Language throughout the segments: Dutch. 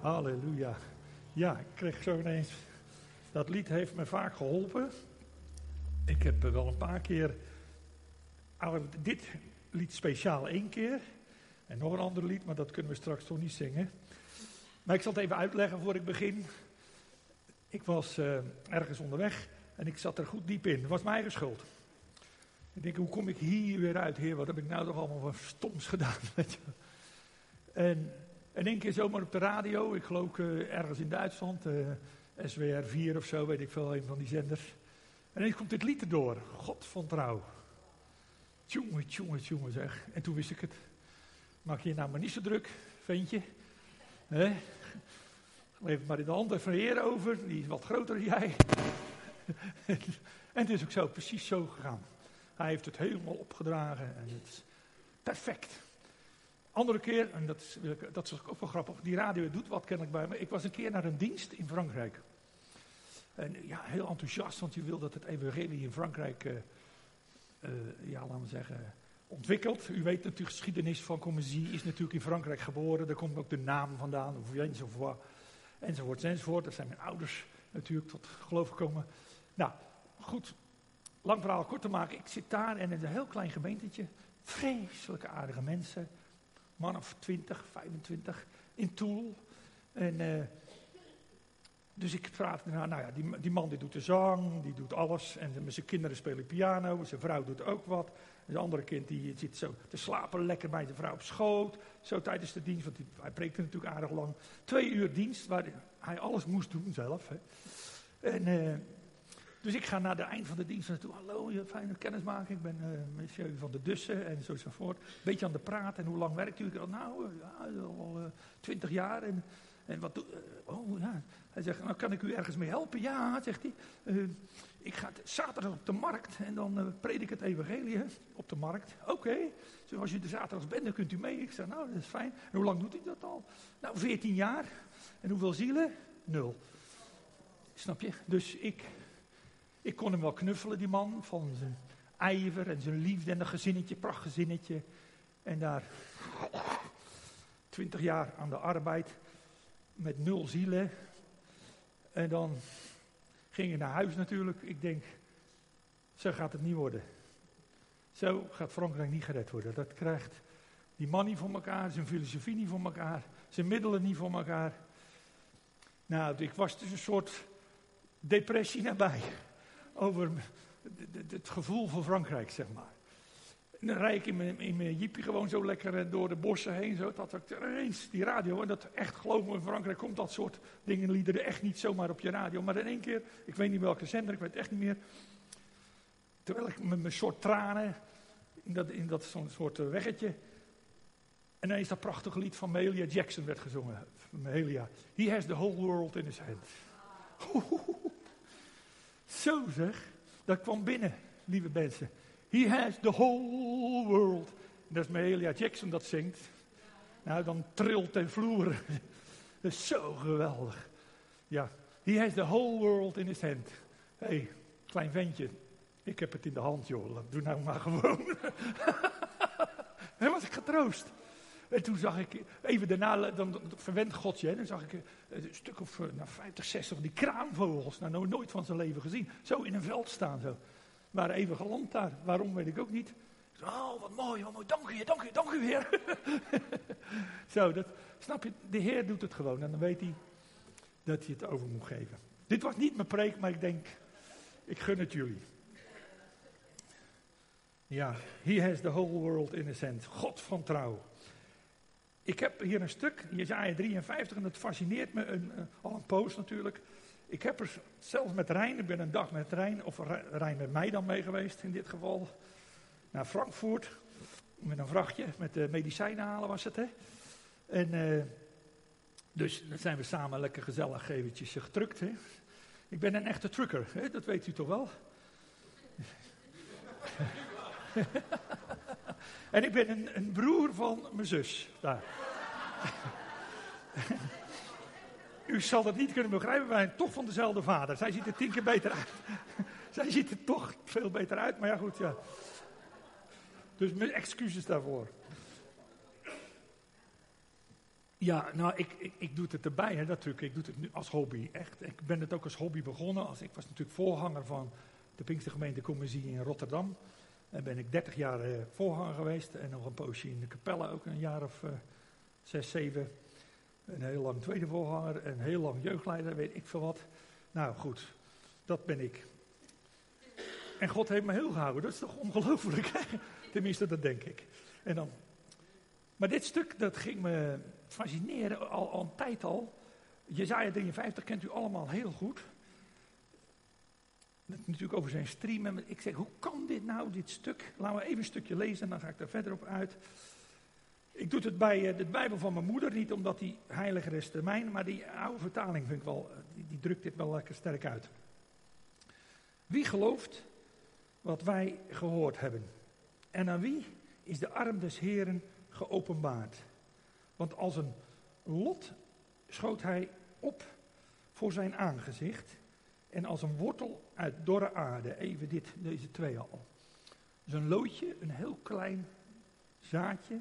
Halleluja. Ja, ik kreeg zo ineens. Dat lied heeft me vaak geholpen. Ik heb wel een paar keer. Dit lied speciaal één keer. En nog een ander lied, maar dat kunnen we straks toch niet zingen. Maar ik zal het even uitleggen voor ik begin. Ik was uh, ergens onderweg en ik zat er goed diep in. Was mijn eigen schuld. Ik denk, hoe kom ik hier weer uit, heer? Wat heb ik nou toch allemaal van stoms gedaan? Je? En in één keer zomaar op de radio, ik geloof uh, ergens in Duitsland, uh, SWR 4 of zo, weet ik veel, een van die zenders. En ineens komt dit lied erdoor, God van trouw. Tjonge, tjonge, tjonge zeg. En toen wist ik het. Maak je nou maar niet zo druk, ventje. He? Leef maar in de handen van de Heer over, die is wat groter dan jij. en het is ook zo, precies zo gegaan. Hij heeft het helemaal opgedragen en het is perfect. Andere keer, en dat is, dat is ook wel grappig, die radio doet wat kennelijk bij me. Ik was een keer naar een dienst in Frankrijk. En ja, heel enthousiast, want je wil dat het evangelie in Frankrijk, uh, ja, laten we zeggen, ontwikkelt. U weet natuurlijk, de geschiedenis van Commissie is natuurlijk in Frankrijk geboren. Daar komt ook de naam vandaan, of enzovoort, enzovoort, enzovoort. Dat zijn mijn ouders natuurlijk tot geloof gekomen. Nou, goed, lang verhaal kort te maken. Ik zit daar en in een heel klein gemeentetje. Vreselijke aardige mensen man of 20, 25 in Toul. En, uh, dus ik praat nou, nou ja, die, die, man die doet de zang, die doet alles. En met zijn kinderen spelen piano, zijn vrouw doet ook wat. En zijn andere kind die zit zo te slapen lekker bij de vrouw op schoot. Zo tijdens de dienst, want hij preekte natuurlijk aardig lang. Twee uur dienst, waar hij alles moest doen zelf. Hè. En... Uh, dus ik ga naar de eind van de dienst naartoe. Hallo, fijne kennismaking. Ik ben uh, monsieur van de Dussen en zo enzovoort. Beetje aan de praten. En hoe lang werkt u? Ik dacht, nou, uh, ja, al uh, twintig jaar. En, en wat Oh ja. Hij zegt, nou kan ik u ergens mee helpen? Ja, zegt hij. ik ga zaterdag op de markt en dan predik ik het evangelie op de markt. Oké. Okay. als u de zaterdags bent, dan kunt u mee. Ik zeg, nou, dat is fijn. En hoe lang doet hij dat al? Nou, veertien jaar. En hoeveel zielen? Nul. Snap je? Dus ik ik kon hem wel knuffelen, die man, van zijn ijver en zijn liefde en een gezinnetje, prachtgezinnetje. En daar twintig jaar aan de arbeid met nul zielen. En dan ging hij naar huis natuurlijk. Ik denk, zo gaat het niet worden. Zo gaat Frankrijk niet gered worden. Dat krijgt die man niet voor elkaar, zijn filosofie niet voor elkaar, zijn middelen niet voor elkaar. Nou, ik was dus een soort depressie nabij over het gevoel voor Frankrijk, zeg maar. En dan rijd ik in mijn, in mijn jeepje gewoon zo lekker eh, door de bossen heen. Zo, dat ik ineens die radio. En dat echt, geloof me, in Frankrijk komt dat soort dingen, liederen echt niet zomaar op je radio. Maar in één keer, ik weet niet welke zender, ik weet het echt niet meer. Terwijl ik met mijn soort tranen in dat, in dat soort eh, weggetje. En ineens dat prachtige lied van Mahalia Jackson werd gezongen. Mahalia. He has the whole world in his hand. Zo zeg, dat kwam binnen, lieve mensen. He has the whole world. Dat is Mahalia Jackson dat zingt. Nou, dan trilt en vloer. dat is zo geweldig. Ja, he has the whole world in his hand. Hé, hey, klein ventje, ik heb het in de hand, joh. Doe nou maar gewoon. Hij was ik getroost. En toen zag ik, even daarna, dan, verwend God je, dan zag ik een stuk of nou, 50, 60 die kraanvogels. Nou, nooit van zijn leven gezien. Zo in een veld staan zo. Waren even geland daar. Waarom weet ik ook niet. Oh, wat mooi, wat mooi. Dank u, dank u, dank u weer. zo, dat, snap je, de Heer doet het gewoon. En dan weet hij dat hij het over moet geven. Dit was niet mijn preek, maar ik denk, ik gun het jullie. Ja, he has the whole world in his hand. God van trouw. Ik heb hier een stuk, Jezaja 53, en dat fascineert me een, uh, al een poos natuurlijk. Ik heb er zelfs met Rijn, ik ben een dag met Rijn, of Rijn met mij dan mee geweest in dit geval, naar Frankfurt. Met een vrachtje, met de medicijnen halen was het, hè. En uh, dus dan zijn we samen lekker gezellig eventjes getrukt, hè. Ik ben een echte trucker, hè? dat weet u toch wel? En ik ben een, een broer van mijn zus. Daar. U zal dat niet kunnen begrijpen, wij zijn toch van dezelfde vader. Zij ziet er tien keer beter uit. Zij ziet er toch veel beter uit, maar ja goed, ja. Dus mijn excuses daarvoor. Ja, nou, ik, ik, ik doe het erbij, hè, truc. Ik doe het nu als hobby, echt. Ik ben het ook als hobby begonnen. Als, ik was natuurlijk voorganger van de Pinkstergemeente Commissie in Rotterdam. En ben ik 30 jaar uh, voorganger geweest. En nog een poosje in de Capelle, ook een jaar of uh, zes, zeven. Een heel lang tweede voorganger. En heel lang jeugdleider, weet ik veel wat. Nou, goed. Dat ben ik. En God heeft me heel gehouden. Dat is toch ongelooflijk? Tenminste, dat denk ik. En dan... Maar dit stuk, dat ging me fascineren, al, al een tijd al. Jezaja 53 kent u allemaal heel goed. Natuurlijk over zijn stream. ik zeg, hoe kan dit nou, dit stuk? Laten we even een stukje lezen en dan ga ik er verder op uit. Ik doe het bij eh, de Bijbel van mijn moeder, niet omdat die heiliger is dan mijn, maar die oude vertaling vind ik wel, eh, die, drukt dit wel lekker sterk uit. Wie gelooft wat wij gehoord hebben? En aan wie is de arm des Heren geopenbaard? Want als een lot schoot hij op voor zijn aangezicht. En als een wortel uit dorre aarde. Even dit, deze twee al. Dus een loodje, een heel klein zaadje.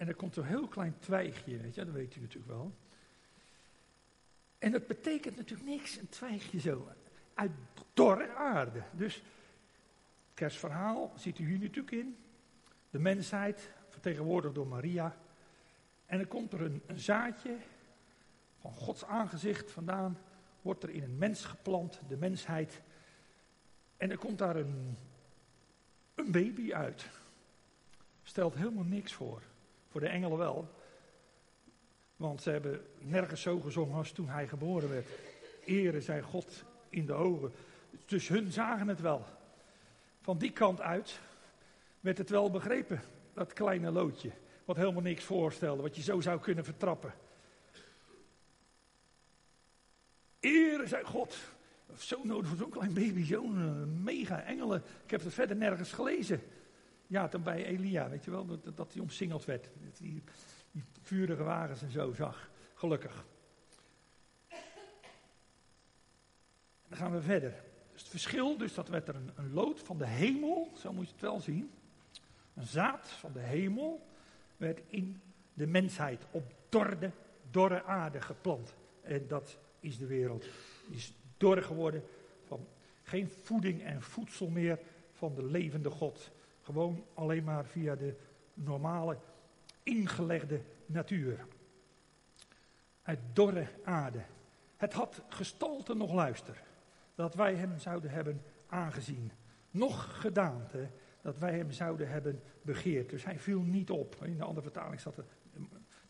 En er komt zo'n heel klein twijgje, weet je, dat weet u natuurlijk wel. En dat betekent natuurlijk niks, een twijgje zo. Uit dorre aarde. Dus het kerstverhaal ziet u hier natuurlijk in. De mensheid, vertegenwoordigd door Maria. En dan komt er een, een zaadje van Gods aangezicht vandaan, wordt er in een mens geplant, de mensheid. En er komt daar een, een baby uit. Stelt helemaal niks voor. Voor de engelen wel. Want ze hebben nergens zo gezongen als toen hij geboren werd. Ere zij God in de ogen. Dus hun zagen het wel. Van die kant uit werd het wel begrepen, dat kleine loodje. Wat helemaal niks voorstelde, wat je zo zou kunnen vertrappen. Ere zij God. Zo nodig voor zo'n klein baby, zo'n uh, mega engelen. Ik heb het verder nergens gelezen. Ja, dan bij Elia, weet je wel, dat, hij omsingeld werd. Die, die vurige wagens en zo zag. Gelukkig. Dan gaan we verder. Dus het verschil, dus dat werd er een, een lood van de hemel, zo moet je het wel zien. Een zaad van de hemel werd in de mensheid op dorre, dorre aarde geplant. En dat is de wereld. Die is dor geworden van geen voeding en voedsel meer van de levende God. Gewoon alleen maar via de normale ingelegde natuur. Uit dorre aarde. Het had gestalte nog luister. Dat wij hem zouden hebben aangezien. Nog gedaante dat wij hem zouden hebben begeerd. Dus hij viel niet op. In de andere vertaling staat er,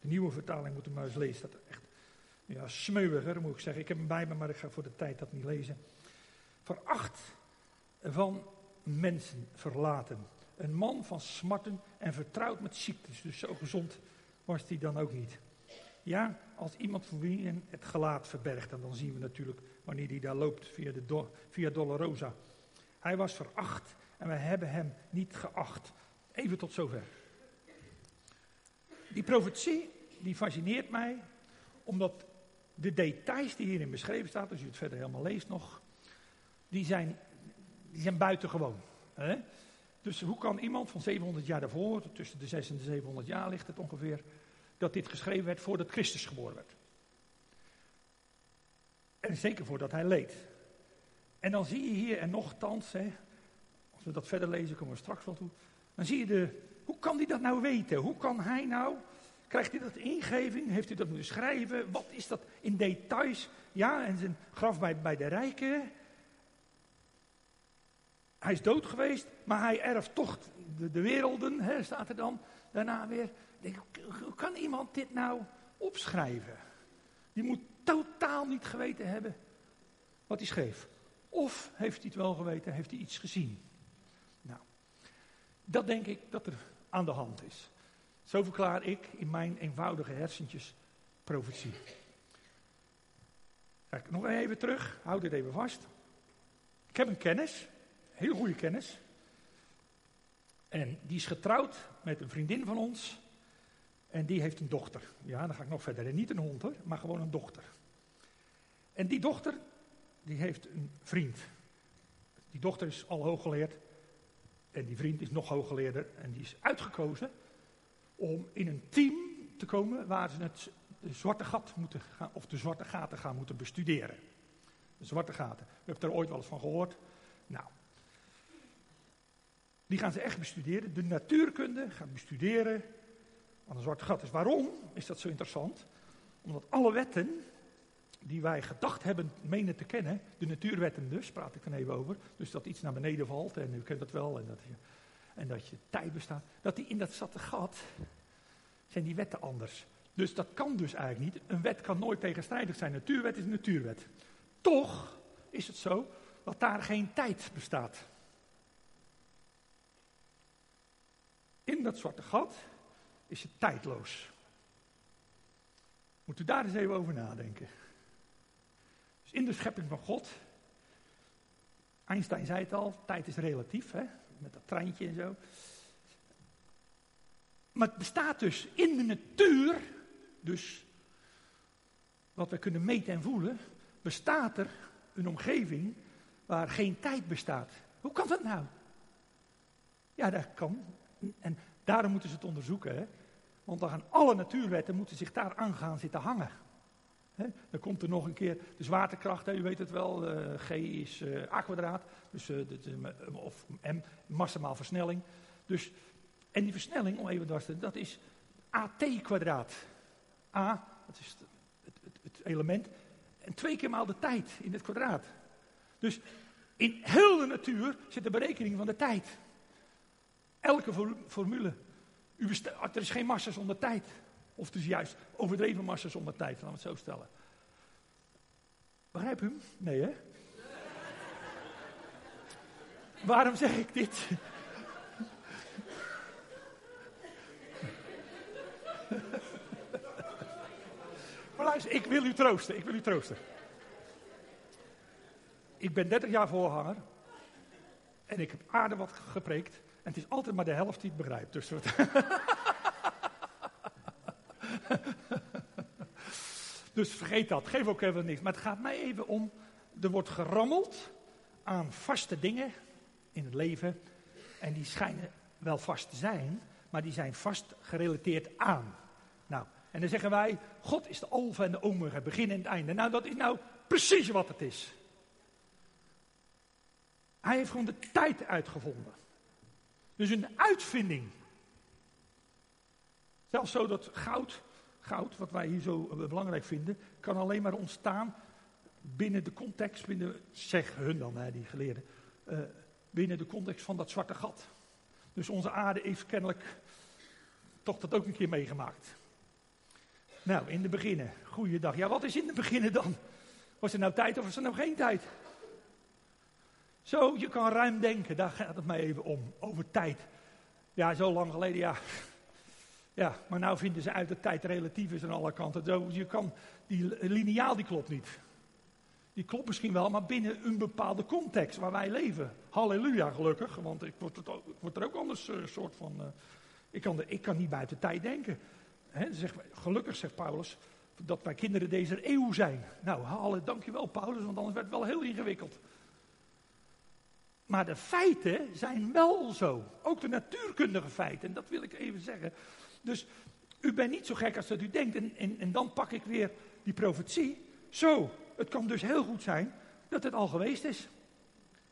de nieuwe vertaling moet u maar eens lezen, dat echt ja, smeuiger moet ik zeggen. Ik heb hem bij me, maar ik ga voor de tijd dat niet lezen. Veracht van mensen verlaten. Een man van smarten en vertrouwd met ziektes. Dus zo gezond was hij dan ook niet. Ja, als iemand voor wie het gelaat verbergt, en dan zien we natuurlijk wanneer hij daar loopt via, de via Dolorosa. Hij was veracht en wij hebben hem niet geacht. Even tot zover. Die profetie, die fascineert mij, omdat de details die hierin beschreven staan, als u het verder helemaal leest nog, die zijn, die zijn buitengewoon. Hè? Dus hoe kan iemand van 700 jaar daarvoor, tussen de 600 en de 700 jaar ligt het ongeveer, dat dit geschreven werd voordat Christus geboren werd? En zeker voordat hij leed. En dan zie je hier, en nogthans, hè, als we dat verder lezen, komen we straks wel toe. Dan zie je de, hoe kan hij dat nou weten? Hoe kan hij nou, krijgt hij dat ingeving? Heeft hij dat moeten schrijven? Wat is dat in details? Ja, en zijn graf bij, bij de rijken. Hij is dood geweest, maar hij erft toch de, de werelden, hè, staat er dan daarna weer. Hoe kan iemand dit nou opschrijven? Die moet totaal niet geweten hebben wat hij schreef. Of heeft hij het wel geweten, heeft hij iets gezien? Dat denk ik dat er aan de hand is. Zo verklaar ik in mijn eenvoudige hersentjes profetie. Kijk, nog even terug, houd dit even vast. Ik heb een kennis, heel goede kennis. En die is getrouwd met een vriendin van ons. En die heeft een dochter. Ja, dan ga ik nog verder. En niet een hond hoor, maar gewoon een dochter. En die dochter, die heeft een vriend. Die dochter is al hooggeleerd. En die vriend is nog hooggeleerder en die is uitgekozen om in een team te komen waar ze het zwarte gat moeten gaan, of de zwarte gaten gaan moeten bestuderen. De zwarte gaten. U hebt er ooit wel eens van gehoord. Nou, die gaan ze echt bestuderen. De natuurkunde gaat bestuderen wat een zwarte gat is. Waarom is dat zo interessant? Omdat alle wetten die wij gedacht hebben menen te kennen, de natuurwetten dus, praat ik dan even over, dus dat iets naar beneden valt, en u kent dat wel, en dat je, en dat je tijd bestaat, dat die in dat zwarte gat zijn die wetten anders. Dus dat kan dus eigenlijk niet. Een wet kan nooit tegenstrijdig zijn. Natuurwet is natuurwet. Toch is het zo dat daar geen tijd bestaat. In dat zwarte gat is het tijdloos. Moet u daar eens even over nadenken. Dus in de schepping van God, Einstein zei het al, tijd is relatief, hè? met dat treintje en zo. Maar het bestaat dus in de natuur, dus wat we kunnen meten en voelen, bestaat er een omgeving waar geen tijd bestaat. Hoe kan dat nou? Ja, dat kan. En daarom moeten ze het onderzoeken. Hè? Want dan gaan alle natuurwetten moeten zich daar aan gaan zitten hangen. He, dan komt er nog een keer de zwaartekracht, u weet het wel, uh, G is uh, A kwadraat, dus, uh, de, of M, maximaal versnelling. Dus, en die versnelling, om even te dat is AT kwadraat. A, dat is het, het, het, element, en twee keer maal de tijd in het kwadraat. Dus in heel de natuur zit de berekening van de tijd. Elke formule. U er is geen massa zonder tijd. Of dus juist overdreven massa zonder tijd, laten we het zo stellen. Begrijp u hem? Nee, hè? Waarom zeg ik dit? maar luister, ik wil u troosten, ik wil u troosten. Ik ben 30 jaar voorhanger en ik heb aardig wat gepreekt. En het is altijd maar de helft die het begrijpt. Dus Dus vergeet dat, geef ook even niks. Maar het gaat mij even om, er wordt gerammeld aan vaste dingen in het leven. En die schijnen wel vast te zijn, maar die zijn vast gerelateerd aan. Nou, en dan zeggen wij, God is de alfa en de omega, begin en het einde. Nou, dat is nou precies wat het is. Hij heeft gewoon de tijd uitgevonden. Dus een uitvinding. Zelfs zo dat goud goud, wat wij hier zo eh, belangrijk vinden, kan alleen maar ontstaan binnen de context, binnen, zeg hun dan, hè, die geleerden, uh, binnen de context van dat zwarte gat. Dus onze aarde heeft kennelijk toch dat ook een keer meegemaakt. Nou, in de beginnen, goeiedag. Ja, wat is in de beginnen dan? Was er nou tijd of was er nou geen tijd? Zo, je kan ruim denken, daar gaat het mij even om, over tijd. Ja, zo lang geleden, ja, ja, maar nou vinden ze uit dat tijd relatief is aan alle kanten. Zo, je kan, die lineaal die klopt niet. Die klopt misschien wel, maar binnen een bepaalde context waar wij leven. Halleluja, gelukkig, want ik word, het er ook anders een uh, soort van... Uh, ik, kan de, ik kan niet buiten tijd denken. He, zeg, gelukkig, zegt Paulus, dat wij kinderen deze eeuw zijn. Nou, halle, dankjewel Paulus, want anders werd het wel heel ingewikkeld. Maar de feiten zijn wel zo. Ook de natuurkundige feiten, en dat wil ik even zeggen. Dus u bent niet zo gek als dat u denkt. En, en, en dan pak ik weer die profetie. Zo, het kan dus heel goed zijn dat het al geweest is.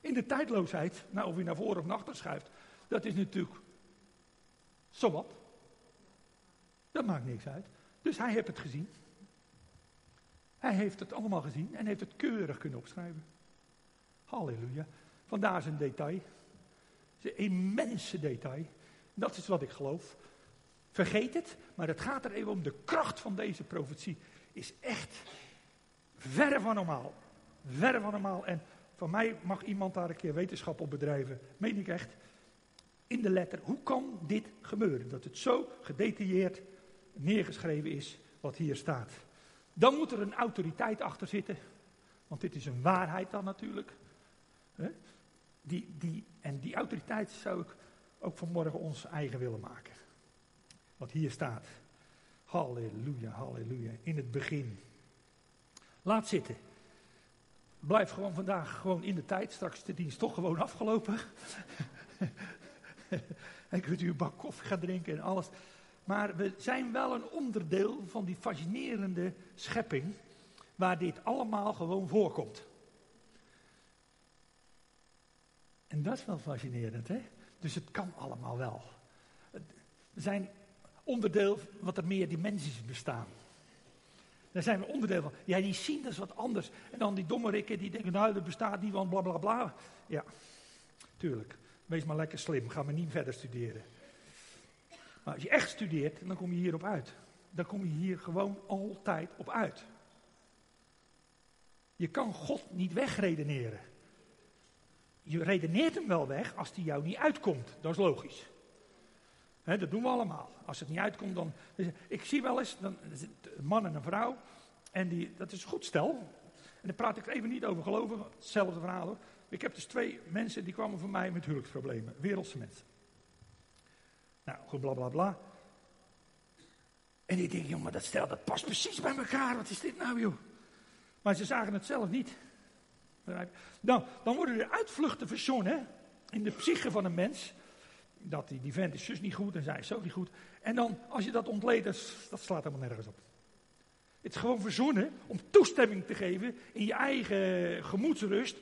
In de tijdloosheid, nou of u naar voren of naar achter schuift, dat is natuurlijk zo wat. Dat maakt niks uit. Dus hij heeft het gezien. Hij heeft het allemaal gezien en heeft het keurig kunnen opschrijven. Halleluja. Vandaar zijn detail. Zijn immense detail. Dat is wat ik geloof. Vergeet het, maar het gaat er even om. De kracht van deze profetie is echt verre van normaal. Verre van normaal. En van mij mag iemand daar een keer wetenschap op bedrijven. Meen ik echt. In de letter. Hoe kan dit gebeuren? Dat het zo gedetailleerd neergeschreven is wat hier staat. Dan moet er een autoriteit achter zitten. Want dit is een waarheid dan natuurlijk. Die, die, en die autoriteit zou ik ook vanmorgen ons eigen willen maken. Wat hier staat. Halleluja, halleluja. In het begin. Laat zitten. Blijf gewoon vandaag gewoon in de tijd. Straks de dienst toch gewoon afgelopen. en kunt u een bak koffie gaan drinken en alles. Maar we zijn wel een onderdeel van die fascinerende schepping, waar dit allemaal gewoon voorkomt. En dat is wel fascinerend, hè? Dus het kan allemaal wel. We zijn onderdeel wat er meer dimensies bestaan. Daar zijn we onderdeel van. Ja, die zien dat is wat anders. En dan die domme rikken die denken, nou, dat bestaat niet, want bla bla bla. Ja, tuurlijk. Wees maar lekker slim, ga maar niet verder studeren. Maar als je echt studeert, dan kom je hierop uit. Dan kom je hier gewoon altijd op uit. Je kan God niet wegredeneren. Je redeneert hem wel weg als die jou niet uitkomt. Dat is logisch. dat doen we allemaal. Als het niet uitkomt, dan. Ik zie wel eens dan, een man en een vrouw. En die, dat is een goed stel. En daar praat ik even niet over geloven. Hetzelfde verhaal hoor. Ik heb dus twee mensen die kwamen voor mij met huwelijksproblemen. Wereldse mensen. Nou, goed, bla bla bla. En ik denk, jongen, dat stel dat past precies bij elkaar. Wat is dit nou, joh? Maar ze zagen het zelf niet. Dan worden er uitvluchten verzonnen in de psyche van een mens. Dat die, die vent is zus niet goed en zij is zo niet goed. En dan, als je dat ontleedt, dat, slaat helemaal nergens op. Het is gewoon verzonnen om toestemming te geven in je eigen gemoedsrust.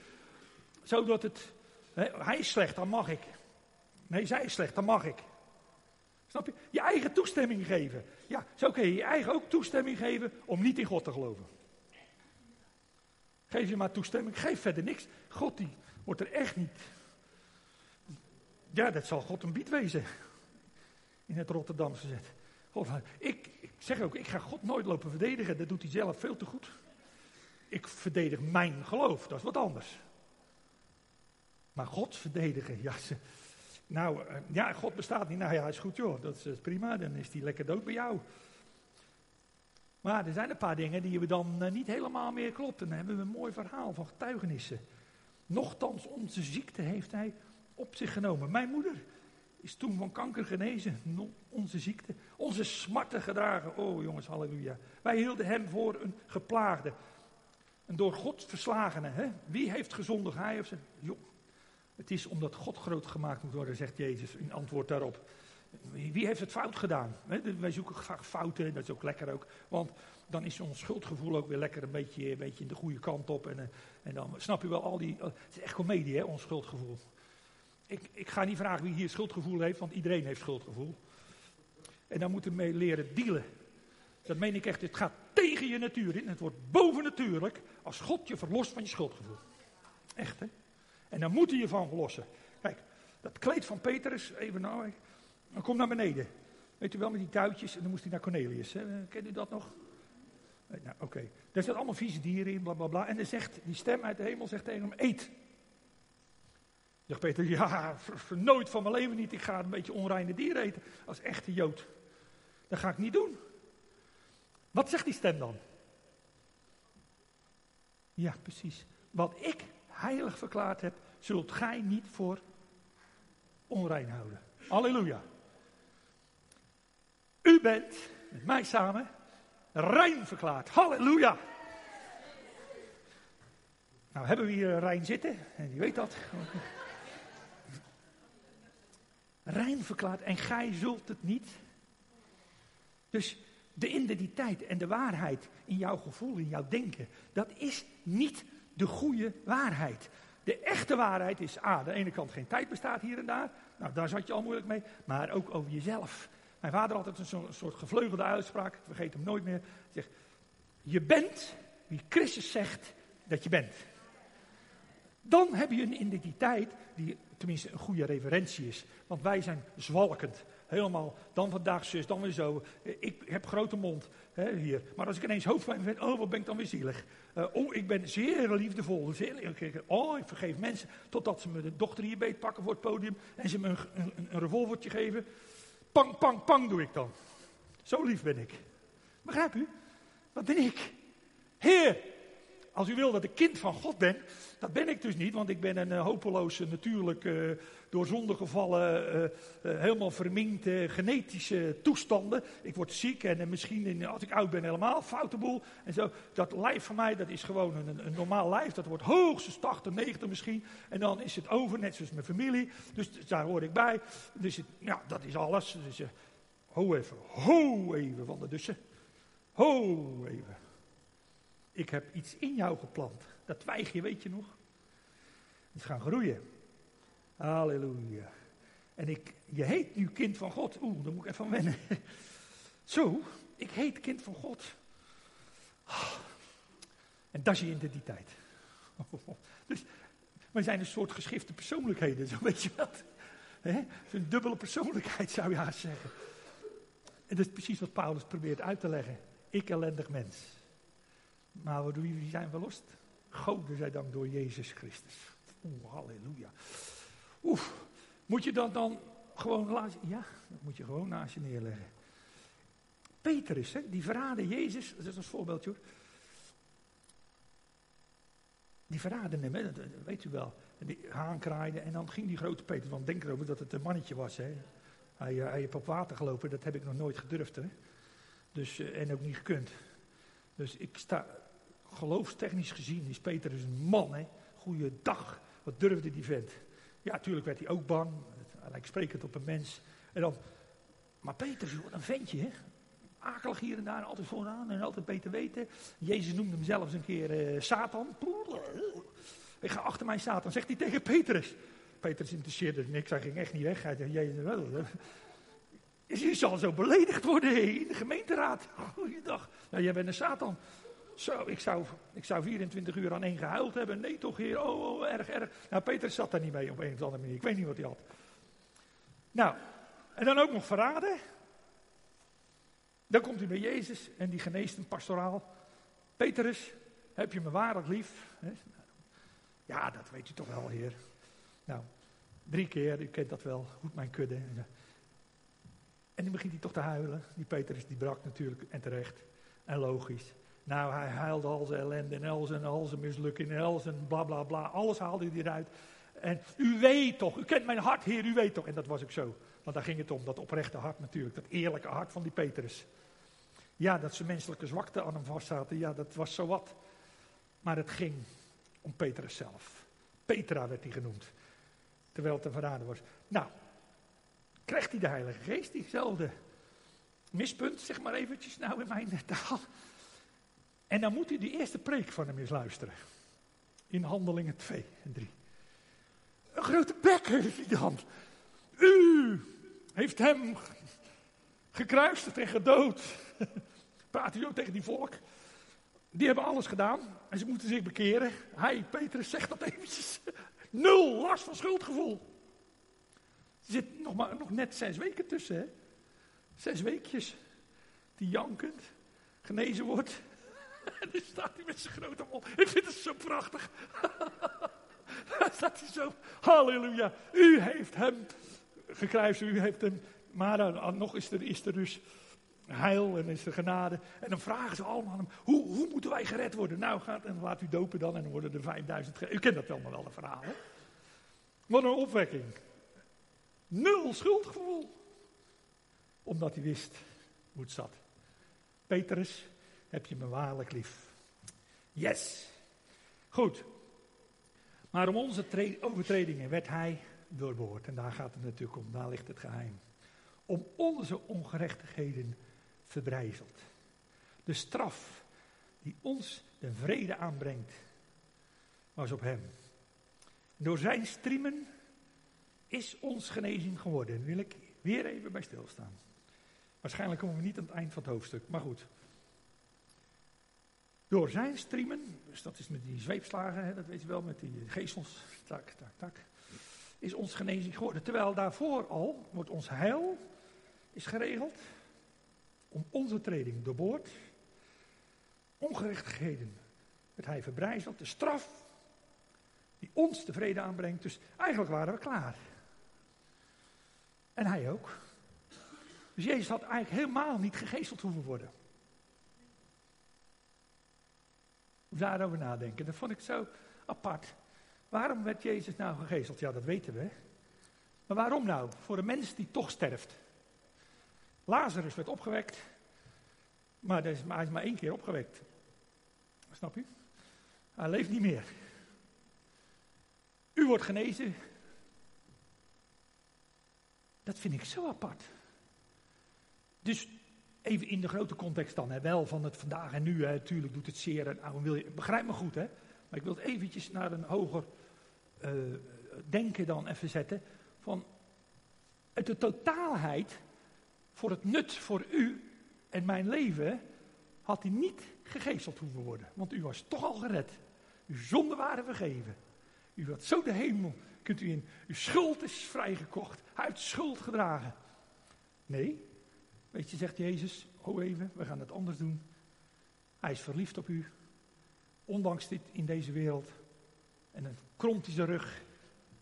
Zodat het, hij is slecht, dan mag ik. Nee, zij is slecht, dan mag ik. Snap je? Je eigen toestemming geven. Ja, zo kun je je eigen ook toestemming geven om niet in God te geloven. Geef je maar toestemming, geef verder niks. God die wordt er echt niet. Ja, dat zal God een bied wezen. In het Rotterdamse zet. Ik, ik zeg ook, ik ga God nooit lopen verdedigen. Dat doet hij zelf veel te goed. Ik verdedig mijn geloof, dat is wat anders. Maar God verdedigen, ja, nou, eh, ja, God bestaat niet. Nou ja, is goed joh, dat is prima, dan is hij lekker dood bij jou. Maar er zijn een paar dingen die we dan eh, niet helemaal meer kloppen. Dan hebben we een mooi verhaal van getuigenissen. Nochtans, onze ziekte heeft hij op zich genomen. Mijn moeder is toen van kanker genezen. onze ziekte, onze smarten gedragen. Oh jongens, halleluja. Wij hielden hem voor een geplaagde. Een door God verslagene. Hè? Wie heeft gezondigd? Hij of ze? Jong. Het is omdat God groot gemaakt moet worden, zegt Jezus in antwoord daarop. Wie heeft het fout gedaan? Wij zoeken graag fouten, dat is ook lekker ook. Want dan is ons schuldgevoel ook weer lekker een beetje, een beetje de goede kant op. En, eh, en dan snap je wel al die... Het is echt comedie, hè, ons schuldgevoel. Ik, ik ga niet vragen wie hier schuldgevoel heeft, want iedereen heeft schuldgevoel. En dan moeten we mee leren dealen. Dat meen ik echt, het gaat tegen je natuur in. Het wordt bovennatuurlijk als God je verlost van je schuldgevoel. Echt, hè? En dan moet hij je van verlossen. Kijk, dat kleed van Petrus, even nou, dan kom naar beneden. Weet u wel, met die tuitjes. En dan moest hij naar Cornelius. Hè? Kent u dat nog? Nou, oké. Okay. Daar zitten allemaal vieze dieren in, bla bla bla. En dan zegt die stem uit de hemel zegt tegen hem: Eet. Zegt Peter: Ja, nooit van mijn leven niet. Ik ga een beetje onreine dieren eten. Als echte Jood. Dat ga ik niet doen. Wat zegt die stem dan? Ja, precies. Wat ik heilig verklaard heb, zult gij niet voor onrein houden. Halleluja. Bent met mij samen rein verklaard. Halleluja. Nou hebben we hier Rijn zitten, en die weet dat. Rein verklaard en gij zult het niet. Dus de identiteit en de waarheid in jouw gevoel, in jouw denken, dat is niet de goede waarheid. De echte waarheid is aan de ene kant geen tijd bestaat hier en daar. Nou, daar zat je al moeilijk mee. Maar ook over jezelf. Mijn vader altijd een soort gevleugelde uitspraak, vergeet hem nooit meer. Zegt, je bent wie Christus zegt dat je bent. Dan heb je een identiteit die tenminste een goede referentie is. Want wij zijn zwalkend. Helemaal, dan vandaag zus, dan weer zo. Ik heb grote mond hè, hier. Maar als ik ineens hoofdpijn vind, oh, wat ben ik dan weer zielig. Uh, oh, ik ben zeer liefdevol. Zeer, oh, ik vergeef mensen. Totdat ze me de dochter hier beet pakken voor het podium. En ze me een, een, een revolvertje geven. Pang, pang, pang doe ik dan. Zo lief ben ik. Begrijp u? Wat ben ik? Heer, als u wil dat ik kind van God ben, dat ben ik dus niet, want ik ben een uh, hopeloze, natuurlijk uh, door zonde gevallen, uh, helemaal verminkte genetische toestanden. Ik word ziek en misschien als ik oud ben helemaal foute boel. En zo, dat lijf van mij, dat is gewoon een, een normaal lijf. Dat wordt hoogstens 80, 90 misschien. En dan is het over, net zoals mijn familie. Dus daar hoor ik bij. Dus ja, dat is alles. Dus, Ho even, ho even van de dussen. Ho even. Ik heb iets in jou geplant. Dat twijgje, weet je nog? Het is gaan groeien. Halleluja. En ik, je heet nu kind van God. Oeh, daar moet ik even wennen. Zo, ik heet kind van God. En dat is je identiteit. Dus wij zijn een soort geschifte persoonlijkheden, zo weet je wat. Een dubbele persoonlijkheid zou je haast zeggen. En dat is precies wat Paulus probeert uit te leggen. Ik ellendig mens. Maar door wie zijn verlost? Gode zij dank door Jezus Christus. Oeh, halleluja. Oeh, moet je dat dan gewoon laten? Ja, dat moet je gewoon naast je neerleggen. Petrus, hè, die verraden Jezus, dat is een voorbeeldje hoor. Die verraden hem, hè, dat weet u wel. Die haan kraaide en dan ging die grote Peter, want denk erover dat het een mannetje was. Hè. Hij, eh, hij heeft op water gelopen, dat heb ik nog nooit gedurfd. Hè. Dus, eh, en ook niet gekund. Dus ik sta, geloofstechnisch gezien is Peter dus een man. Hè. Goeiedag, wat durfde die vent. Ja, natuurlijk werd hij ook bang. Hij spreekt het op een mens. En dan, maar Peter is een ventje, hè. Akelig hier en daar, altijd vooraan en altijd beter weten. Jezus noemde hem zelfs een keer uh, Satan. Ik ga achter mij Satan, zegt hij tegen Petrus. Petrus interesseerde niks, hij ging echt niet weg. Hij zei, Jezus, wel. Je zal zo beledigd worden in de gemeenteraad. Goeiedag. Nou, jij bent een Satan. Zo, ik zou, ik zou 24 uur aan één gehuild hebben. Nee, toch, heer. Oh, oh, erg, erg. Nou, Petrus zat daar niet mee op een of andere manier. Ik weet niet wat hij had. Nou, en dan ook nog verraden. Dan komt hij bij Jezus en die geneest hem pastoraal. Petrus, heb je me waarlijk lief? Ja, dat weet u toch wel, heer. Nou, drie keer, u kent dat wel, goed mijn kudde. En dan begint hij toch te huilen. Die Petrus die brak natuurlijk, en terecht, en logisch. Nou, hij huilde al zijn ellende en al zijn, al zijn mislukking en al zijn bla bla bla. Alles haalde hij eruit. En u weet toch, u kent mijn hart, heer, u weet toch. En dat was ook zo. Want daar ging het om, dat oprechte hart natuurlijk. Dat eerlijke hart van die Petrus. Ja, dat ze menselijke zwakte aan hem vast zaten, ja, dat was zo wat. Maar het ging om Petrus zelf. Petra werd hij genoemd. Terwijl het te verraden was. Nou, krijgt hij de Heilige Geest, diezelfde mispunt, zeg maar eventjes nou in mijn taal. En dan moet u die eerste preek van hem eens luisteren. In handelingen 2 en 3. Een grote bek heeft hij dan. U heeft hem gekruisigd en gedood. Praat hij ook tegen die volk. Die hebben alles gedaan en ze moeten zich bekeren. Hij, Petrus, zegt dat eventjes. Nul last van schuldgevoel. Er zit nog, maar, nog net zes weken tussen, hè? Zes weekjes. Die jankend genezen wordt. En dan staat hij met zijn grote mond. Ik vind het zo prachtig. Dan staat hij zo. Halleluja. U heeft hem gekruist. U heeft hem. Maar dan, nog is er, is er dus heil en is er genade. En dan vragen ze allemaal hem, hoe, hoe moeten wij gered worden? Nou, gaat en laat u dopen dan en dan worden er 5000 gered. U kent dat allemaal wel, de verhalen. Wat een opwekking. Nul schuldgevoel. Omdat hij wist hoe het zat. Petrus, heb je me waarlijk lief. Yes. Goed. Maar om onze overtredingen werd hij doorboord. En daar gaat het natuurlijk om, daar ligt het geheim. Om onze ongerechtigheden verbrijzeld. De straf die ons de vrede aanbrengt, was op hem. Door zijn striemen is ons genezing geworden. Daar wil ik weer even bij stilstaan. Waarschijnlijk komen we niet aan het eind van het hoofdstuk, maar goed. Door zijn striemen, dus dat is met die zweepslagen, hè, dat weet je wel, met die geestels, tak, tak, tak, is ons genezing geworden. Terwijl daarvoor al wordt ons heil is geregeld om onze treding doorboord. Ongerechtigheden werd hij verbrijzeld. De straf die ons de vrede aanbrengt. Dus eigenlijk waren we klaar. En hij ook. Dus Jezus had eigenlijk helemaal niet gegeesteld hoeven worden. Daarover nadenken. Dat vond ik zo apart. Waarom werd Jezus nou gegeesteld? Ja, dat weten we. Maar waarom nou? Voor een mens die toch sterft. Lazarus werd opgewekt, maar hij is maar één keer opgewekt. Snap je? Hij leeft niet meer. U wordt genezen. Dat vind ik zo apart. Dus even in de grote context dan, hè, wel van het vandaag en nu, natuurlijk doet het zeer wil je, begrijp me goed, hè? Maar ik wil het eventjes naar een hoger uh, denken dan even zetten, van de totaalheid voor het nut voor u en mijn leven, had hij niet gegezeld hoeven worden, want u was toch al gered. Uw zonden waren vergeven. U had zo de hemel, kunt u in, uw schuld is vrijgekocht, uit schuld gedragen. Nee, weet je, zegt Jezus, oh even, we gaan het anders doen. Hij is verliefd op u, ondanks dit in deze wereld. En dan kromt hij zijn rug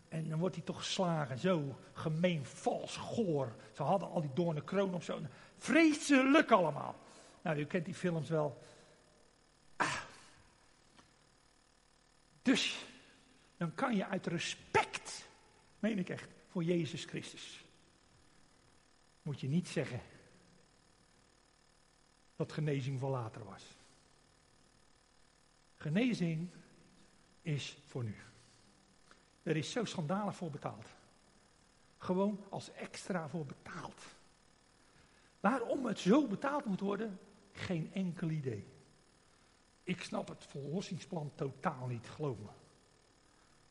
en dan wordt hij toch geslagen. Zo gemeen, vals, goor. Ze hadden al die doornen kroon op zo. Vreselijk allemaal. Nou, u kent die films wel. Ah. Dus, dan kan je uit respect, meen ik echt, voor Jezus Christus, moet je niet zeggen dat genezing voor later was. Genezing is voor nu. Er is zo schandalig voor betaald. Gewoon als extra voor betaald. Waarom het zo betaald moet worden, geen enkel idee. Ik snap het verlossingsplan totaal niet, geloof me.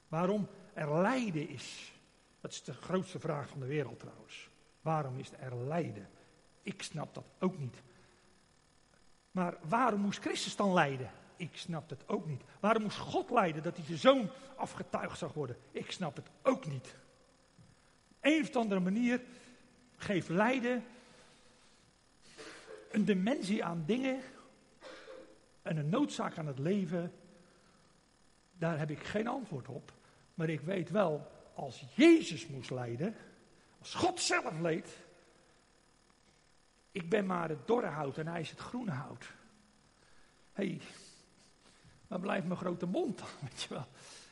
Waarom er lijden is, dat is de grootste vraag van de wereld trouwens. Waarom is er lijden? Ik snap dat ook niet. Maar waarom moest Christus dan lijden? Ik snap het ook niet. Waarom moest God lijden dat hij de zoon afgetuigd zou worden? Ik snap het ook niet. Een of andere manier geeft lijden een dimensie aan dingen en een noodzaak aan het leven. Daar heb ik geen antwoord op. Maar ik weet wel, als Jezus moest lijden, als God zelf leed, ik ben maar het dorre hout en hij is het groene hout. Hé, hey, waar blijft mijn grote mond weet je wel?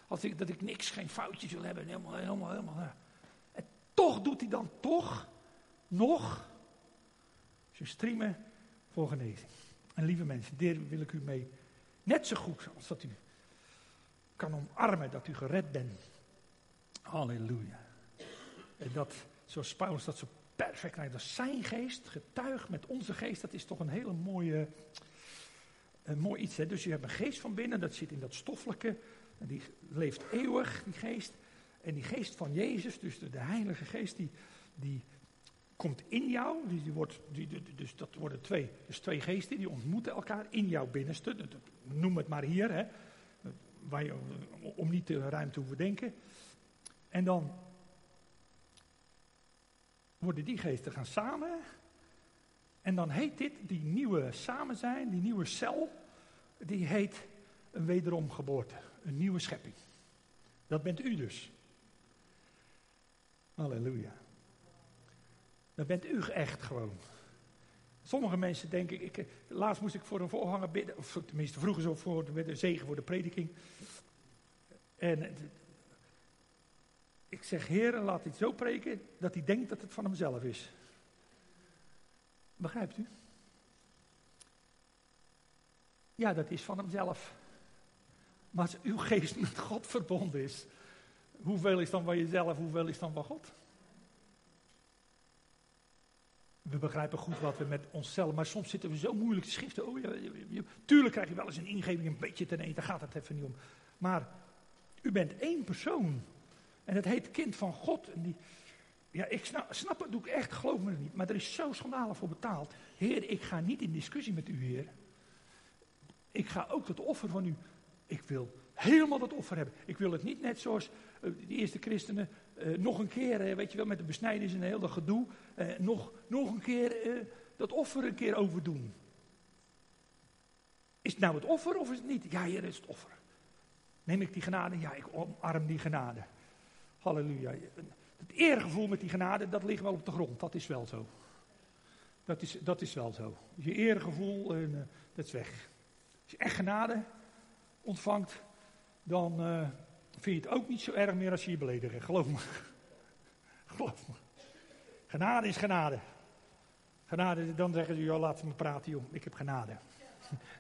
Als ik, dat ik niks, geen foutjes wil hebben, helemaal, helemaal, helemaal. En toch doet hij dan toch, nog, zijn streamen voor genezing. En lieve mensen, daar wil ik u mee net zo goed als dat u kan omarmen dat u gered bent. Halleluja. En dat, zoals Paulus dat zo perfect krijgt, dat zijn geest getuigt met onze geest, dat is toch een hele mooie, een mooi iets. Hè? Dus je hebt een geest van binnen, dat zit in dat stoffelijke, en die leeft eeuwig, die geest. En die geest van Jezus, dus de, de Heilige Geest, die, die komt in jou. Die, die wordt, die, dus dat worden twee, dus twee geesten, die ontmoeten elkaar in jouw binnenste. Noem het maar hier, hè, waar je, om niet de ruimte te hoeven denken. En dan worden die geesten gaan samen. En dan heet dit, die nieuwe samen zijn, die nieuwe cel, die heet een wederomgeboorte, een nieuwe schepping. Dat bent u dus. Halleluja. Dat bent u echt gewoon. Sommige mensen denken, ik, laatst moest ik voor een voorganger bidden, of tenminste vroeger zo voor de zegen voor de prediking. En ik zeg, Heer, laat hij zo preken dat hij denkt dat het van hemzelf is. Begrijpt u? Ja, dat is van hemzelf. Maar als uw geest met God verbonden is, hoeveel is dan van jezelf, hoeveel is dan van God? We begrijpen goed wat we met onszelf, maar soms zitten we zo moeilijk te schriften. Oh, ja, tuurlijk krijg je wel eens een ingeving, een beetje ten eten, daar gaat het even niet om. Maar u bent één persoon. En het heet kind van God. En die, ja, ik snap, snap het, doe ik echt, geloof me niet. Maar er is zo schandalig voor betaald. Heer, ik ga niet in discussie met u, Heer. Ik ga ook het offer van u. Ik wil helemaal dat offer hebben. Ik wil het niet net zoals uh, de eerste christenen uh, nog een keer, uh, weet je wel, met de besnijdenis en heel dat gedoe. nog, nog een keer dat offer een keer overdoen. Is het nou het offer of is het niet? Ja, hier is het offer. Neem ik die genade? Ja, ik omarm die genade. Halleluja. Het eergevoel met die genade, dat ligt wel op de grond. Dat is wel zo. Dat is, dat is wel zo. Je eergevoel, uh, dat is weg. Als je echt genade ontvangt, dan uh, vind je het ook niet zo erg meer als je je beledigen. Geloof me. Geloof me. Genade is genade. Genade, dan zeggen ze, joh, laat me praten, joh. Ik heb genade.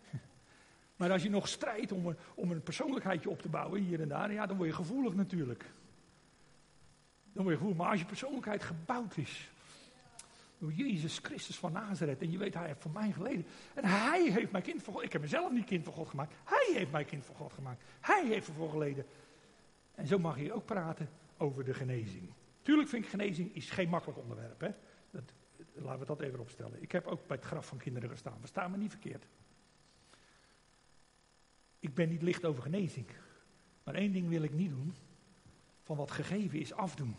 maar als je nog strijdt om een, om een persoonlijkheidje op te bouwen, hier en daar, ja, dan word je gevoelig natuurlijk. Dan je gevoelig. Maar als je persoonlijkheid gebouwd is, Door Jezus Christus van Nazareth. En je weet, hij heeft voor mij geleden. En hij heeft mij kind van God. Ik heb mezelf niet kind van God gemaakt. Hij heeft mij kind van God gemaakt. Hij heeft ervoor geleden. En zo mag je ook praten over de genezing. Tuurlijk vind ik genezing is geen makkelijk onderwerp. Hè? Dat, laten we dat even opstellen. Ik heb ook bij het graf van kinderen gestaan. We staan me niet verkeerd. Ik ben niet licht over genezing. Maar één ding wil ik niet doen. Van wat gegeven is afdoen.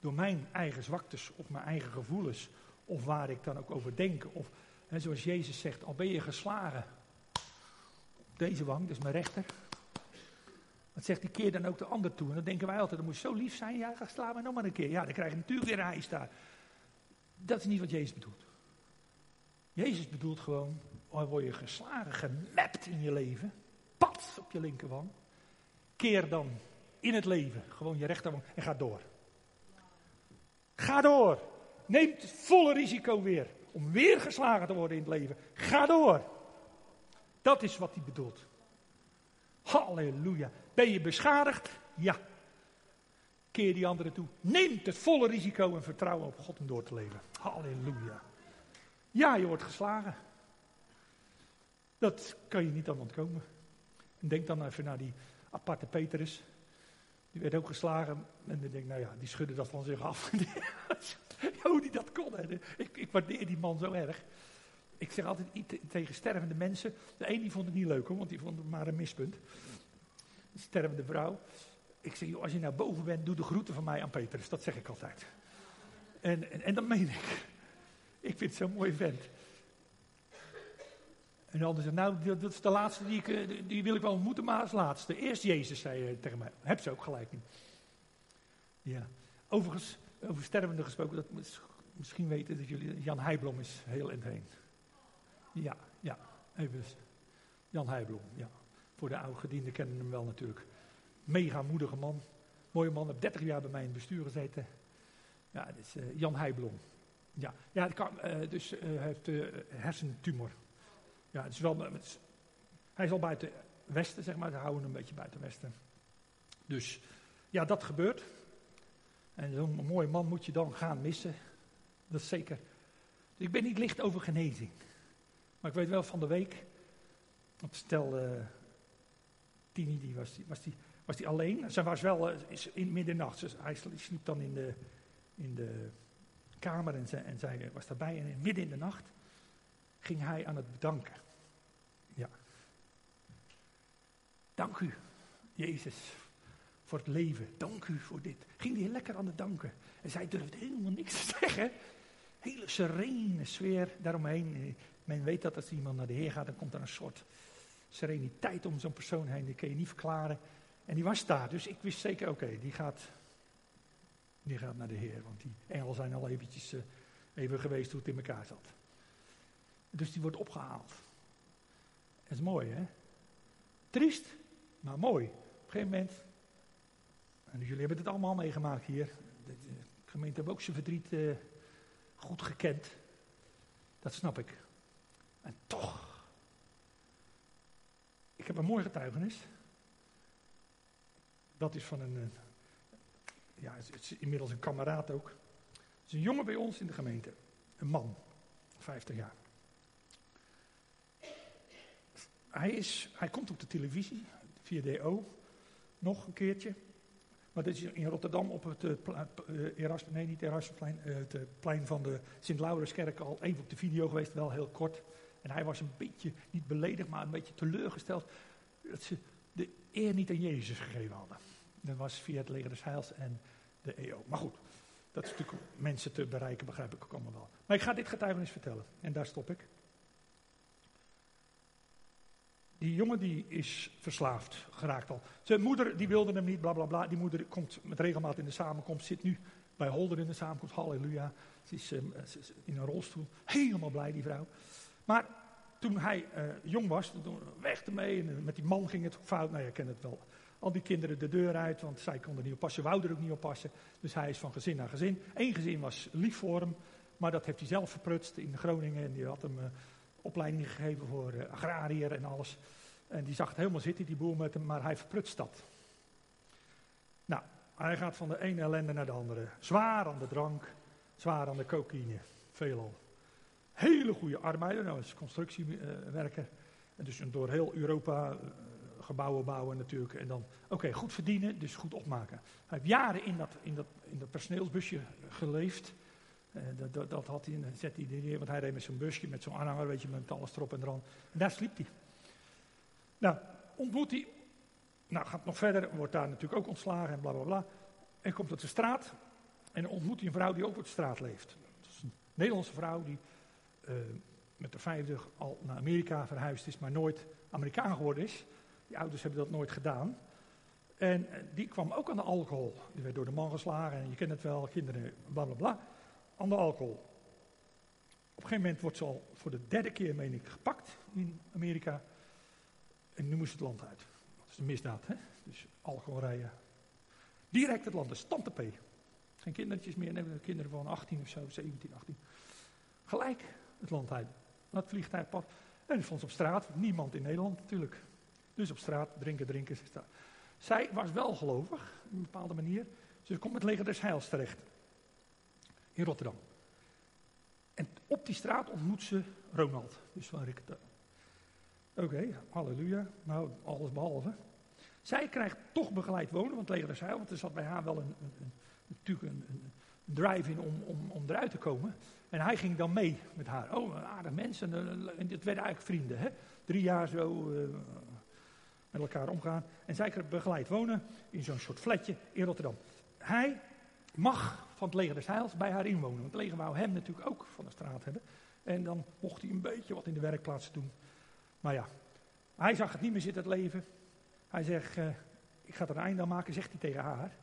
Door mijn eigen zwaktes of mijn eigen gevoelens. Of waar ik dan ook over denk. Of hè, zoals Jezus zegt, al ben je geslagen. Op deze wang, dus mijn rechter. Dat zegt die keer dan ook de ander toe. En dan denken wij altijd, dat moet zo lief zijn. Ja, ga sla mij nog maar een keer. Ja, dan krijg je natuurlijk weer een hijs daar. Dat is niet wat Jezus bedoelt. Jezus bedoelt gewoon, dan word je geslagen, gemapt in je leven. Pat op je linkerwang. Keer dan in het leven gewoon je rechterwang en ga door. Ga door. Neem het volle risico weer om weer geslagen te worden in het leven. Ga door. Dat is wat hij bedoelt. Halleluja. Ben je beschadigd? Ja. Keer die anderen toe. Neem het volle risico en vertrouwen op God om door te leven. Halleluja. Ja, je wordt geslagen. Dat kan je niet aan ontkomen. En denk dan even naar die aparte Petrus. Die werd ook geslagen. En dan denk nou ja, die schudde dat van zich af. Hoe die dat kon. Hè. Ik, ik waardeer die man zo erg. Ik zeg altijd tegen stervende mensen. De een die vond het niet leuk hoor, want die vond het maar een mispunt. Een stervende vrouw. Ik zeg, joh, als je naar boven bent, doe de groeten van mij aan Petrus. Dat zeg ik altijd. En, en, en dat meen ik. Ik vind het zo'n mooi vent. En de ander zegt, nou, dat is de laatste die, ik, eh, die wil ik wel ontmoeten, maar als laatste. Eerst Jezus, zei hij tegen mij. Heb ze ook gelijk. Ja. Overigens, over stervende gesproken, dat misschien weten dat jullie, Jan Heijblom is heel in heen. Ja, ja, even. Jan Heijblom, ja. Voor de oude gedienden kennen hem wel natuurlijk. Mega moedige man. Mooie man, heb 30 jaar bij mij in het bestuur gezeten. Ja, dat is uh, Jan Heijblom. Ja, ja kan, uh, dus hij heeft hersentumor. Ja, het is wel, het hij is al buiten Westen, zeg maar. Ze houden hem een beetje buiten Westen. Dus ja, dat gebeurt. En zo'n mooie man moet je dan gaan missen. Dat is zeker. Dus ik ben niet licht over genezing. Maar ik weet wel van de week. Want stel, uh, Tini die was, die, was, die, was die alleen. Ze was wel uh, in middernacht. Hij sliep dan in de, in de kamer en, ze, en zij was daarbij. En midden in de nacht ging hij aan het bedanken. Ja. Dank u, Jezus, voor het leven. Dank u voor dit. Ging hij lekker aan het danken. En zij durfde helemaal niks te zeggen. Hele serene sfeer daaromheen. Men weet dat als iemand naar de Heer gaat, dan komt er een soort sereniteit om zo'n persoon heen. Die kun je niet verklaren. En die was daar, dus ik wist zeker, oké, die, gaat, die gaat naar de Heer. Want die engelen zijn al eventjes uh, even geweest hoe het in elkaar zat. Dus die wordt opgehaald. Dat is mooi, hè? Triest, maar mooi. Op een gegeven moment, en jullie hebben het allemaal meegemaakt hier. De, gemeente heeft ook zijn verdriet uh, goed gekend. Dat snap ik. En toch, ik heb een mooi getuigenis. Dat is van een, eh, ja, het inmiddels een kameraad ook. Het is een jongen bij ons in de gemeente. Een man, 50 jaar. Hij, is, hij komt op de televisie, via DO, nog een keertje. Maar dat is in Rotterdam op het uh, nee niet Erasmusplein, uh, het plein van de Sint-Laurenskerk al even op de video geweest, wel heel kort. En hij was een beetje, niet beledigd, maar een beetje teleurgesteld dat ze de eer niet aan Jezus gegeven hadden. Dat was via het leger des Heils en de EO. Maar goed, dat is natuurlijk mensen te bereiken, begrijp ik ook allemaal wel. Maar ik ga dit getuigenis vertellen en daar stop ik. Die jongen die is verslaafd geraakt al. Zijn moeder die wilde hem niet, bla bla bla. Die moeder komt met regelmaat in de samenkomst, zit nu bij Holder in de samenkomst, halleluja. Ze is, ze is in een rolstoel, helemaal blij die vrouw. Maar toen hij uh, jong was, toen weg ermee en met die man ging het fout. Nou, je kent het wel. Al die kinderen de deur uit, want zij konden niet oppassen, wouden er ook niet oppassen. Dus hij is van gezin naar gezin. Eén gezin was lief voor hem, maar dat heeft hij zelf verprutst in Groningen. En die had hem... opleiding gegeven voor uh, agrariër en alles. En die zag het helemaal zitten, die boer met hem, maar hij verprutst dat. Nou, hij gaat van de ene ellende naar de andere. Zwaar aan de drank, zwaar aan de cocaïne. veelal. Hele goede arbeider, nou is constructiewerker. En dus door heel Europa eh, gebouwen bouwen natuurlijk. En dan, oké, goed verdienen, dus goed opmaken. Hij heeft jaren in dat, in dat, in dat personeelsbusje geleefd. Uh, dat, dat, dat, had hij, zet hij neer, want hij reed met zo'n busje, met zo'n aanhanger, weet je, met alles erop en eraan. En daar sliep hij. Nou, ontmoet hij, nou gaat nog verder, wordt daar natuurlijk ook ontslagen en bla bla bla. En komt op de straat en ontmoet hij een vrouw die ook op de straat leeft. Dat is een Nederlandse vrouw die uh, met de vijfde al naar Amerika verhuisd is, maar nooit Amerikaan geworden is. Die ouders hebben dat nooit gedaan. En eh, die kwam ook aan de alcohol. Die werd door de man geslagen en je kent het wel, kinderen, bla bla bla. Aan de alcohol. Op een gegeven moment wordt ze al voor de derde keer, meen ik, gepakt in Amerika. En nu moest het land uit. Dat is een misdaad, hè? Dus alcohol rijden. Direct het land, de stante P. Geen kindertjes meer, nee, kinderen van 18 of zo, 17, 18. Gelijk het land uit. Dat vliegtuigpad. En vond ze op straat, niemand in Nederland natuurlijk. Dus op straat, drinken, drinken. Zij was wel gelovig, op een bepaalde manier. Ze komt met leger des Heils terecht. In Rotterdam. En op die straat ontmoet ze Ronald, dus van Rikketen. Oké, halleluja. Nou, alles behalve. Zij krijgt toch begeleid wonen, want leger des Heils, want er zat bij haar wel een, een, een natuurlijk een, drive in om, om, om eruit te komen. En hij ging dan mee met haar. Oh, een aardig mens. En, en dit werden eigenlijk vrienden. Hè? Drie jaar zo uh, met elkaar omgaan. En zij kreeg begeleid wonen in zo'n soort flatje in Rotterdam. Hij mag van het leger des Heils bij haar inwonen. Want het leger wou hem natuurlijk ook van de straat hebben. En dan mocht hij een beetje wat in de werkplaats doen. Maar ja, hij zag het niet meer zitten, het leven. Hij zegt, uh, ik ga er een einde aan maken, zegt hij tegen haar.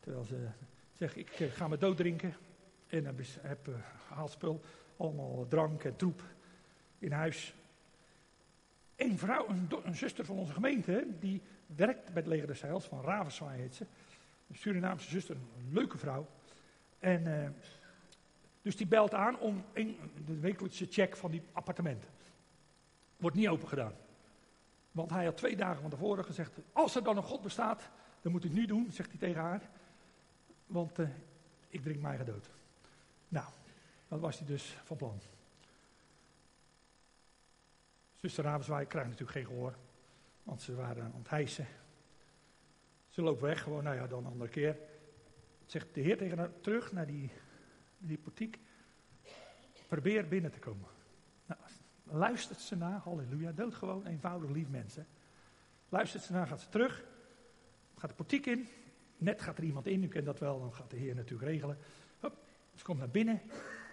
Terwijl ze zegt, ik uh, ga me dood drinken. En heb, heb uh, gehaald spul, allemaal drank en troep in huis. Een vrouw, een, een zuster van onze gemeente, die werkt bij het leger des Heils, van Ravenswaai heet ze. Een Surinaamse zuster, een leuke vrouw. En uh, dus die belt aan om een, de wekelijkse check van die appartementen. Wordt niet open gedaan. Want hij had twee dagen van tevoren gezegd, als er dan een God bestaat, dan moet ik nu doen, zegt hij tegen haar. Want uh, ik drink mij dood. Nou, dat was hij dus van plan. Zuster Ravenswaai krijgt natuurlijk geen gehoor. Want ze waren aan het hijsen. Ze loopt weg, gewoon, nou ja, dan een andere keer. Zegt de Heer tegen haar terug naar die, die portiek. Probeer binnen te komen. Nou, luistert ze naar, halleluja, doodgewoon, eenvoudig lief mensen. Luistert ze naar, gaat ze terug. Gaat de portiek in. Net gaat er iemand in, u kent dat wel, dan gaat de Heer natuurlijk regelen. Hup, ze komt naar binnen.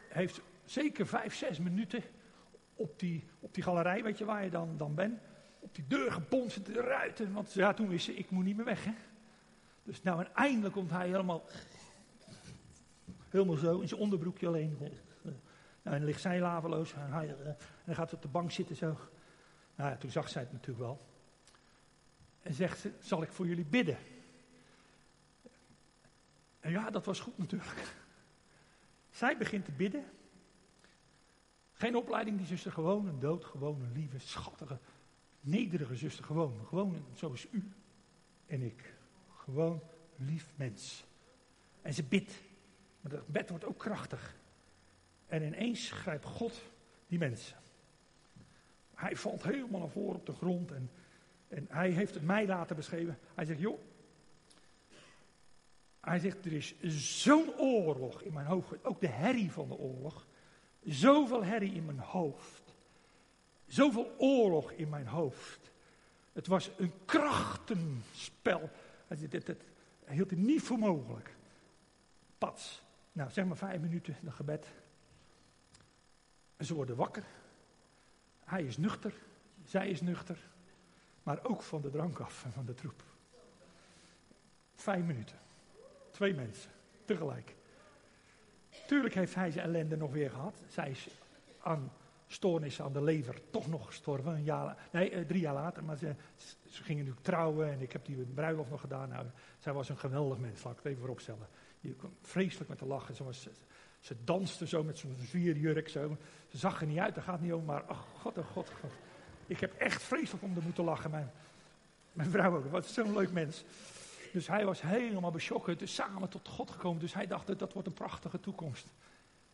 Heeft zeker vijf, zes minuten op die, op die galerij, weet je waar je dan, dan bent. Op die deur gebonst, de ruiten. Want ja, toen wist ze, ik moet niet meer weg, hè. Dus nou, en eindelijk komt hij helemaal, helemaal zo, in zijn onderbroekje alleen. Nou, en ligt zij laveloos. En hij, en dan gaat op de bank zitten zo. Nou ja, toen zag zij het natuurlijk wel. En zegt ze, zal ik voor jullie bidden? En ja, dat was goed natuurlijk. Zij begint te bidden. Geen opleiding, die zuster, gewoon een doodgewone, lieve, schattige, nederige zuster. Gewoon, gewoon zoals u en ik. Gewoon lief mens. En ze bidt. Maar dat bed wordt ook krachtig. En ineens grijpt God die mensen. Hij valt helemaal naar voren op de grond en, en hij heeft het mij laten beschreven. Hij zegt, joh, hij zegt, er is zo'n oorlog in mijn hoofd, ook de herrie van de oorlog. Zoveel herrie in mijn hoofd. Zoveel oorlog in mijn hoofd. Het was een krachtenspel. Dat hield hij niet voor mogelijk. Pats. Nou, zeg maar vijf minuten, de gebed. En ze worden wakker. Hij is nuchter, zij is nuchter. Maar ook van de drank af en van de troep. Vijf minuten. Twee mensen, tegelijk. Tuurlijk heeft hij zijn ellende nog weer gehad. Zij is aan stoornissen aan de lever toch nog gestorven. Een jaar, nee, eh, drie jaar later. Maar ze, ze gingen natuurlijk trouwen en ik heb die bruiloft nog gedaan. Nou, zij was een geweldig mens, laat ik het even vooropstellen. Je kwam vreselijk met te lachen. Ze, was, ze, danste zo met zo'n zwierjurk. Zo. Ze zag er niet uit, dat gaat niet om. Maar, oh god, oh god, god. Ik heb echt vreselijk om te moeten lachen. Mijn, mijn vrouw ook, wat zo'n leuk mens. Dus hij was helemaal beschokken, dus samen tot God gekomen. Dus hij dacht, dat wordt een prachtige toekomst.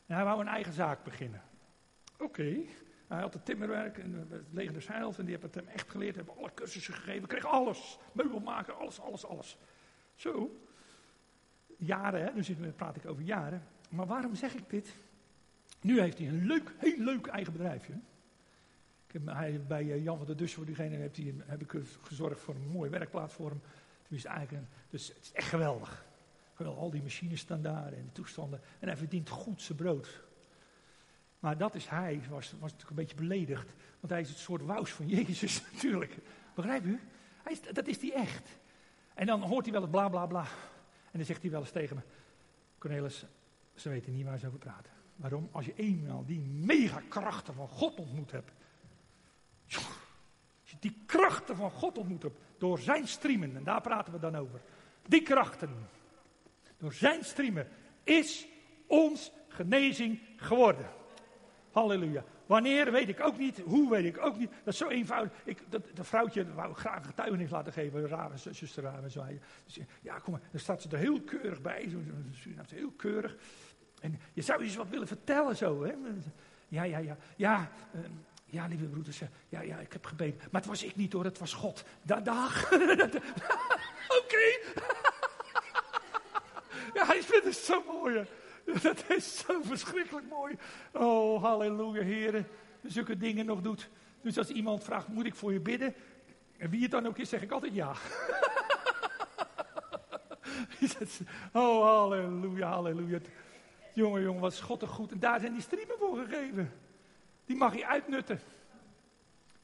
En hij wou een eigen zaak beginnen. Oké. Hij had het timmerwerk en het leger des en die hebben het hem echt geleerd, hebben alle cursussen gegeven, kreeg alles. Meubelmaker, alles, alles, alles. Zo. Jaren, hè? nu praat ik over jaren. Maar waarom zeg ik dit? Nu heeft hij een leuk, heel leuk eigen bedrijfje. Ik heb, hij, bij eh, Jan van der Dus, voor diegene, heeft hij, heb ik gezorgd voor een voor hem. Dus, eigenlijk, dus het is echt geweldig. geweldig. Al die machines staan daar en de toestanden. En hij verdient goed zijn brood. Maar dat is hij, was, was natuurlijk een beetje beledigd. Want hij is het soort wous van Jezus natuurlijk. Begrijp u? Hij dat is hij echt. En dan hoort hij wel het bla bla bla. En dan zegt hij wel eens tegen me: Cornelis, ze weten niet waar ze over praten. Waarom? Als je eenmaal die megakrachten van God ontmoet hebt. Als je die krachten van God ontmoet hebt. Door zijn streamen, en daar praten we dan over. Die krachten. Door zijn streamen is ons genezing geworden. Halleluja. Wanneer weet ik ook niet. Hoe weet ik ook niet. Dat is zo eenvoudig. Ik, dat, dat vrouwtje wou graag getuigenis laten geven. Een rare zuster en zo. Dus, ja, kom maar. Dan staat ze er heel keurig bij. Heel keurig. En je zou eens wat willen vertellen zo. Hè? Ja, ja, ja. Ja, uh, ja lieve broeders. Ja, ja, ik heb gebeden. Maar het was ik niet hoor. Het was God. Da dag. Oké. ja, hij vindt het zo mooi. Dat is zo verschrikkelijk mooi. Oh, halleluja, heren. Zulke dingen nog doet. Dus als iemand vraagt, moet ik voor je bidden? En wie het dan ook is, zeg ik altijd ja. oh, halleluja, halleluja. Jongen, jongen, wat toch goed. En daar zijn die streamen voor gegeven. Die mag je uitnutten.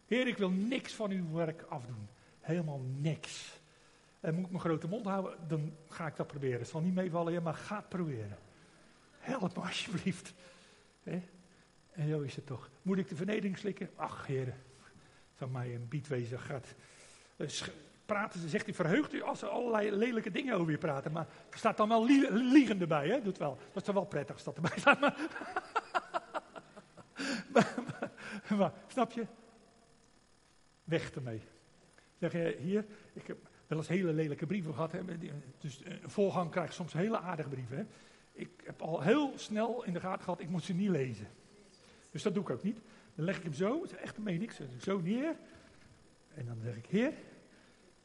Heer, ik wil niks van uw werk afdoen. Helemaal niks. En moet ik mijn grote mond houden, dan ga ik dat proberen. Het zal niet meevallen, maar ga het proberen. Help me alsjeblieft. En zo is het toch. Moet ik de vernedering slikken? Ach, heren. Zal mij een biedwezen gaat. Eh, praten ze, zegt hij, verheugt u als ze allerlei lelijke dingen over je praten. Maar er staat dan wel liegen erbij, hè? Doet wel. Dat is toch wel prettig als dat erbij staat. Maar, maar, snap je? Weg ermee. Zeg je, hier, ik heb wel eens hele lelijke brieven gehad. Hè? Dus een voorgang krijgt soms hele aardige brieven. Hè? Ik heb al heel snel in de gaten gehad, ik moet ze niet lezen. Dus dat doe ik ook niet. Dan leg ik hem zo, het is echt meen ik, zo neer. En dan zeg ik, heer,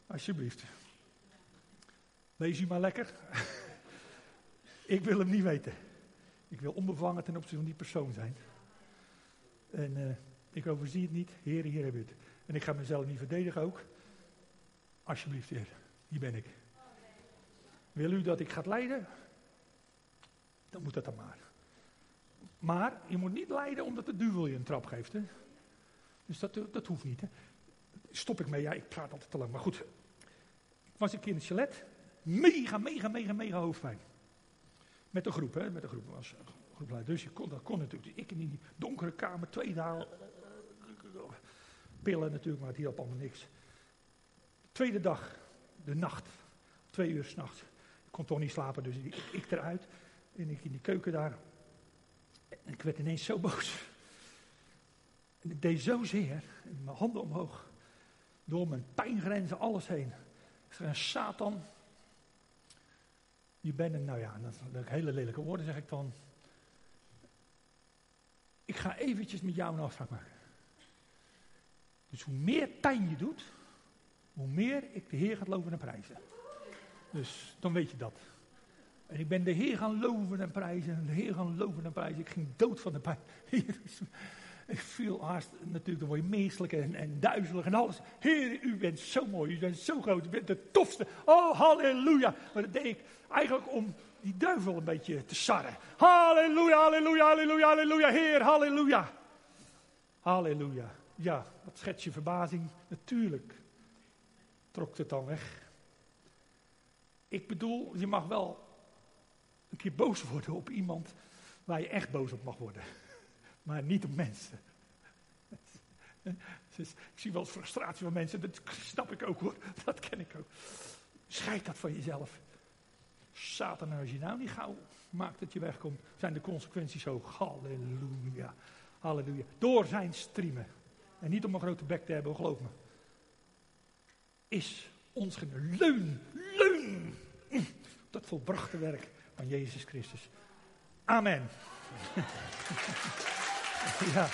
alsjeblieft. Lees u maar lekker. ik wil hem niet weten. Ik wil onbevangen ten opzichte van die persoon zijn. En uh, ik overzie het niet. Heer, hier heb je het. En ik ga mezelf niet verdedigen ook. Alsjeblieft, heer. Hier ben ik. Wil u dat ik ga leiden? Dan moet dat dan maar. Maar je moet niet lijden omdat de duivel je een trap geeft. Hè? Dus dat, dat hoeft niet. Hè? Stop ik mee? Ja, ik praat altijd te lang. Maar goed, ik was een keer in het chalet. Mega, mega, mega, mega hoofdpijn. Met een groep, hè? Met een groep. Was een groep dus je kon, dat kon natuurlijk. Ik in die donkere kamer, twee dagen. Pillen natuurlijk, maar het hielp allemaal niks. Tweede dag, de nacht. Twee uur s'nachts. Ik kon toch niet slapen, dus ik eruit. En ik in die keuken daar. En ik werd ineens zo boos. En ik deed zozeer. Mijn handen omhoog. Door mijn pijngrenzen, alles heen. Ik zei, Satan. Je bent een, nou ja, dat zijn hele lelijke woorden zeg ik dan. Ik ga eventjes met jou een afspraak maken. Dus hoe meer pijn je doet, hoe meer ik de Heer gaat loven en prijzen. Dus dan weet je dat. En ik ben de Heer gaan loven en prijzen. De Heer gaan loven en prijzen. Ik ging dood van de pijn. ik viel haast, natuurlijk, dan word je meestelijk en, en duizelig en alles. Heer, u bent zo mooi, u bent zo groot, u bent de tofste. Oh, halleluja. Maar dat deed ik eigenlijk om die duivel een beetje te sarren. Halleluja, halleluja, halleluja, halleluja, Heer, halleluja. Halleluja. Ja, wat schets je verbazing. Natuurlijk trok het dan weg. Ik bedoel, je mag wel een keer boos worden op iemand waar je echt boos op mag worden. Maar niet op mensen. Dus ik zie wel frustratie van mensen, dat snap ik ook hoor, dat ken ik ook. Scheid dat van jezelf. Satan, als je nou niet gauw maakt dat je wegkomt, zijn de consequenties hoog. Halleluja, halleluja. Door zijn streamen. En niet om een grote bek te hebben, geloof me. Is ons leun, leun. Dat volbrachte werk van Jezus Christus. Amen. ja.